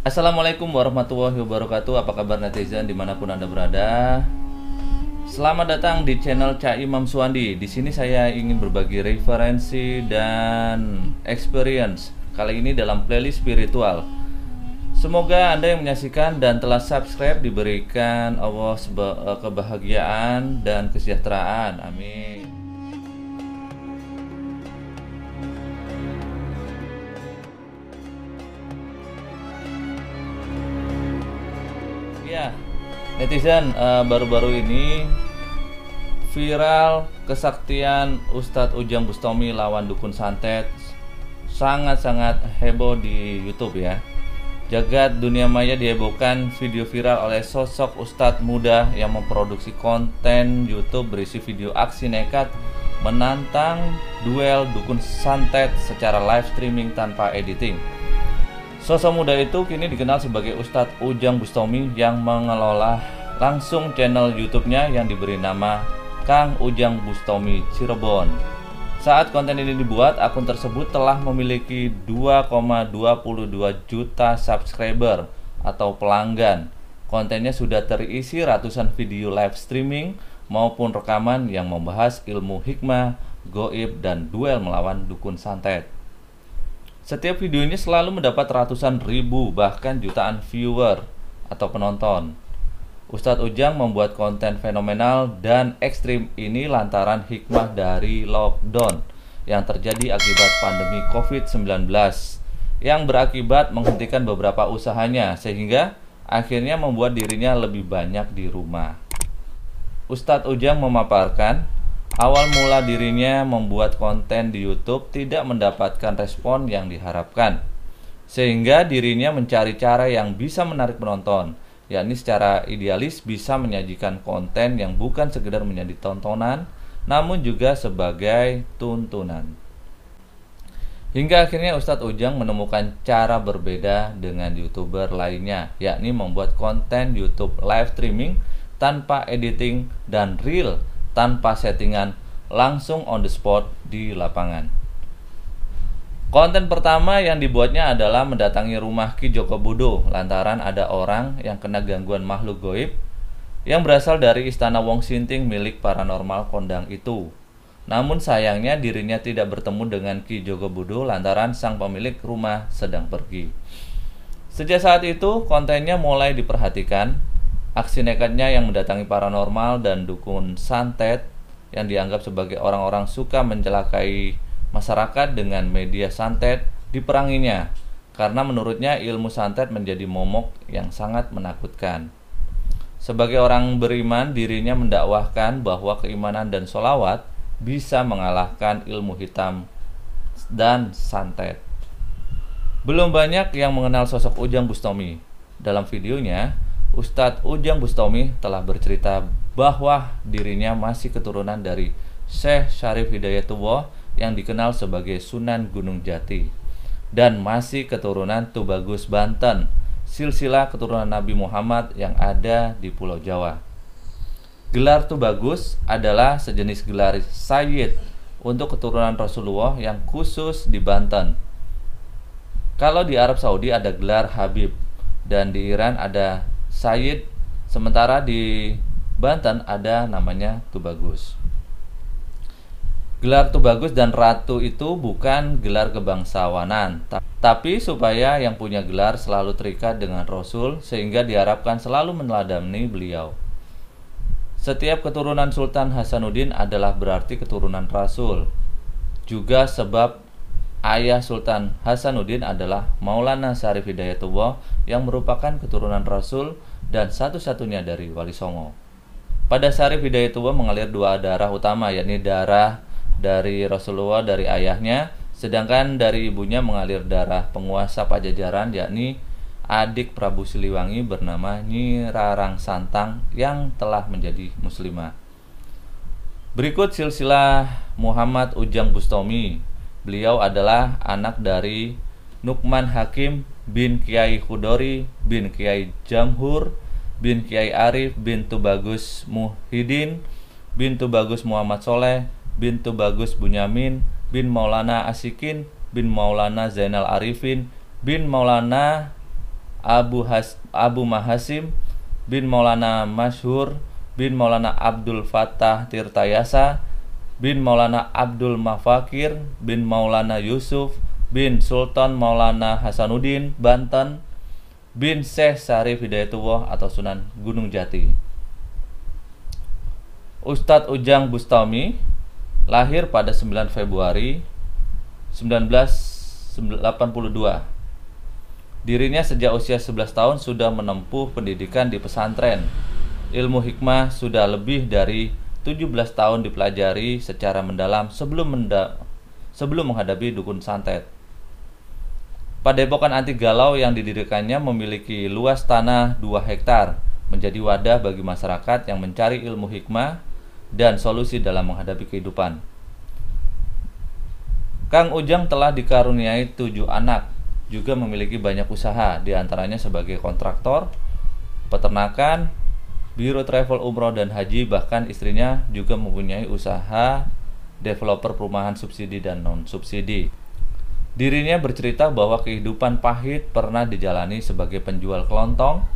Assalamualaikum warahmatullahi wabarakatuh Apa kabar netizen di mana pun anda berada Selamat datang di channel Cak Imam Suwandi Di sini saya ingin berbagi referensi dan experience Kali ini dalam playlist spiritual Semoga Anda yang menyaksikan dan telah subscribe diberikan Allah eh, kebahagiaan dan kesejahteraan. Amin. Netizen eh, baru-baru uh, ini viral kesaktian Ustadz Ujang Bustomi lawan dukun santet sangat-sangat heboh di YouTube ya. Jagat dunia maya dihebohkan video viral oleh sosok ustadz muda yang memproduksi konten YouTube berisi video aksi nekat menantang duel dukun santet secara live streaming tanpa editing. Sosok muda itu kini dikenal sebagai Ustadz Ujang Bustomi yang mengelola langsung channel YouTube-nya yang diberi nama Kang Ujang Bustomi Cirebon. Saat konten ini dibuat, akun tersebut telah memiliki 2,22 juta subscriber atau pelanggan. Kontennya sudah terisi ratusan video live streaming maupun rekaman yang membahas ilmu hikmah, goib, dan duel melawan dukun santet. Setiap videonya selalu mendapat ratusan ribu bahkan jutaan viewer atau penonton. Ustadz Ujang membuat konten fenomenal dan ekstrim ini lantaran hikmah dari lockdown yang terjadi akibat pandemi COVID-19 yang berakibat menghentikan beberapa usahanya sehingga akhirnya membuat dirinya lebih banyak di rumah. Ustadz Ujang memaparkan, awal mula dirinya membuat konten di YouTube tidak mendapatkan respon yang diharapkan, sehingga dirinya mencari cara yang bisa menarik penonton yakni secara idealis bisa menyajikan konten yang bukan sekedar menjadi tontonan, namun juga sebagai tuntunan. Hingga akhirnya Ustadz Ujang menemukan cara berbeda dengan youtuber lainnya, yakni membuat konten YouTube live streaming tanpa editing dan real tanpa settingan langsung on the spot di lapangan. Konten pertama yang dibuatnya adalah mendatangi rumah Ki Joko Budo lantaran ada orang yang kena gangguan makhluk goib yang berasal dari istana Wong Sinting milik paranormal kondang itu. Namun sayangnya dirinya tidak bertemu dengan Ki Joko Budo lantaran sang pemilik rumah sedang pergi. Sejak saat itu kontennya mulai diperhatikan. Aksi nekatnya yang mendatangi paranormal dan dukun santet yang dianggap sebagai orang-orang suka mencelakai masyarakat dengan media santet diperanginya karena menurutnya ilmu santet menjadi momok yang sangat menakutkan. Sebagai orang beriman, dirinya mendakwahkan bahwa keimanan dan solawat bisa mengalahkan ilmu hitam dan santet. Belum banyak yang mengenal sosok Ujang Bustomi. Dalam videonya, Ustadz Ujang Bustomi telah bercerita bahwa dirinya masih keturunan dari Syekh Syarif Hidayatullah yang dikenal sebagai Sunan Gunung Jati dan masih keturunan Tubagus Banten, silsilah keturunan Nabi Muhammad yang ada di Pulau Jawa. Gelar Tubagus adalah sejenis gelar Sayyid untuk keturunan Rasulullah yang khusus di Banten. Kalau di Arab Saudi ada gelar Habib dan di Iran ada Sayyid, sementara di Banten ada namanya Tubagus. Gelar Tubagus dan Ratu itu bukan gelar kebangsawanan, tapi supaya yang punya gelar selalu terikat dengan Rasul sehingga diharapkan selalu meneladani beliau. Setiap keturunan Sultan Hasanuddin adalah berarti keturunan Rasul. Juga sebab ayah Sultan Hasanuddin adalah Maulana Syarif Hidayatullah yang merupakan keturunan Rasul dan satu-satunya dari Wali Songo. Pada Syarif Hidayatullah mengalir dua darah utama yakni darah dari Rasulullah dari ayahnya, sedangkan dari ibunya mengalir darah penguasa Pajajaran yakni adik Prabu Siliwangi bernama Nyi Rarang Santang yang telah menjadi muslimah. Berikut silsilah Muhammad Ujang Bustomi. Beliau adalah anak dari Nukman Hakim bin Kiai Khudori bin Kiai Jamhur bin Kiai Arif bin Tubagus Muhyiddin bin Tubagus Muhammad Soleh bintu Bagus Bunyamin bin Maulana Asikin bin Maulana Zainal Arifin bin Maulana Abu Has Abu Mahasim bin Maulana Masyhur bin Maulana Abdul Fattah Tirtayasa bin Maulana Abdul Mafakir bin Maulana Yusuf bin Sultan Maulana Hasanuddin Banten bin Syekh Syarif Hidayatullah atau Sunan Gunung Jati. Ustadz Ujang Bustami lahir pada 9 Februari 1982. Dirinya sejak usia 11 tahun sudah menempuh pendidikan di pesantren. Ilmu hikmah sudah lebih dari 17 tahun dipelajari secara mendalam sebelum menda sebelum menghadapi dukun santet. Padepokan anti galau yang didirikannya memiliki luas tanah 2 hektar, menjadi wadah bagi masyarakat yang mencari ilmu hikmah dan solusi dalam menghadapi kehidupan. Kang Ujang telah dikaruniai tujuh anak, juga memiliki banyak usaha, di antaranya sebagai kontraktor, peternakan, biro travel umroh dan haji, bahkan istrinya juga mempunyai usaha developer perumahan subsidi dan non-subsidi. Dirinya bercerita bahwa kehidupan pahit pernah dijalani sebagai penjual kelontong,